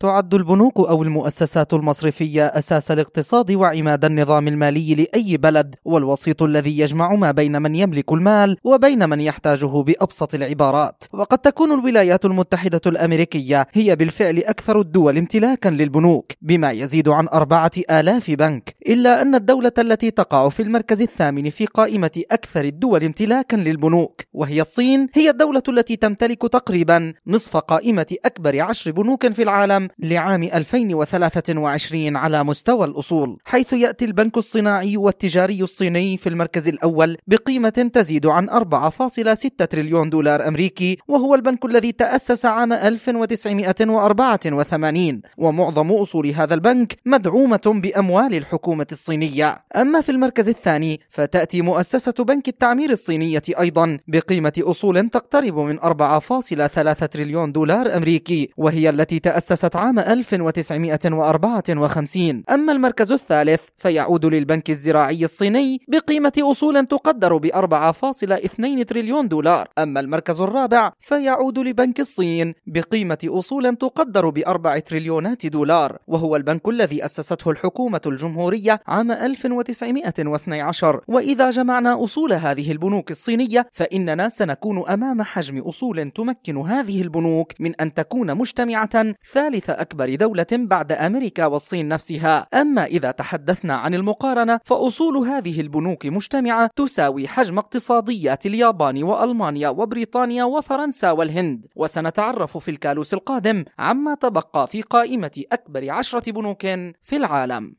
تعد البنوك أو المؤسسات المصرفية أساس الاقتصاد وعماد النظام المالي لأي بلد والوسيط الذي يجمع ما بين من يملك المال وبين من يحتاجه بأبسط العبارات. وقد تكون الولايات المتحدة الأمريكية هي بالفعل أكثر الدول امتلاكا للبنوك بما يزيد عن أربعة آلاف بنك. إلا أن الدولة التي تقع في المركز الثامن في قائمة أكثر الدول امتلاكا للبنوك وهي الصين هي الدولة التي تمتلك تقريبا نصف قائمة أكبر عشر بنوك في العالم. لعام 2023 على مستوى الأصول حيث يأتي البنك الصناعي والتجاري الصيني في المركز الأول بقيمة تزيد عن 4.6 تريليون دولار أمريكي وهو البنك الذي تأسس عام 1984 ومعظم أصول هذا البنك مدعومة بأموال الحكومة الصينية. أما في المركز الثاني فتأتي مؤسسة بنك التعمير الصينية أيضا بقيمة أصول تقترب من 4.3 تريليون دولار أمريكي وهي التي تأسست عام 1954 أما المركز الثالث فيعود للبنك الزراعي الصيني بقيمة أصول تقدر ب 4.2 تريليون دولار. أما المركز الرابع فيعود لبنك الصين بقيمة أصول تقدر بأربع تريليونات دولار. وهو البنك الذي أسسته الحكومة الجمهورية عام 1912 وإذا جمعنا أصول هذه البنوك الصينية فإننا سنكون أمام حجم أصول تمكن هذه البنوك من أن تكون مجتمعة ثالث ثالث أكبر دولة بعد أمريكا والصين نفسها. أما إذا تحدثنا عن المقارنة فأصول هذه البنوك مجتمعة تساوي حجم اقتصاديات اليابان وألمانيا وبريطانيا وفرنسا والهند. وسنتعرف في الكالوس القادم عما تبقى في قائمة أكبر عشرة بنوك في العالم.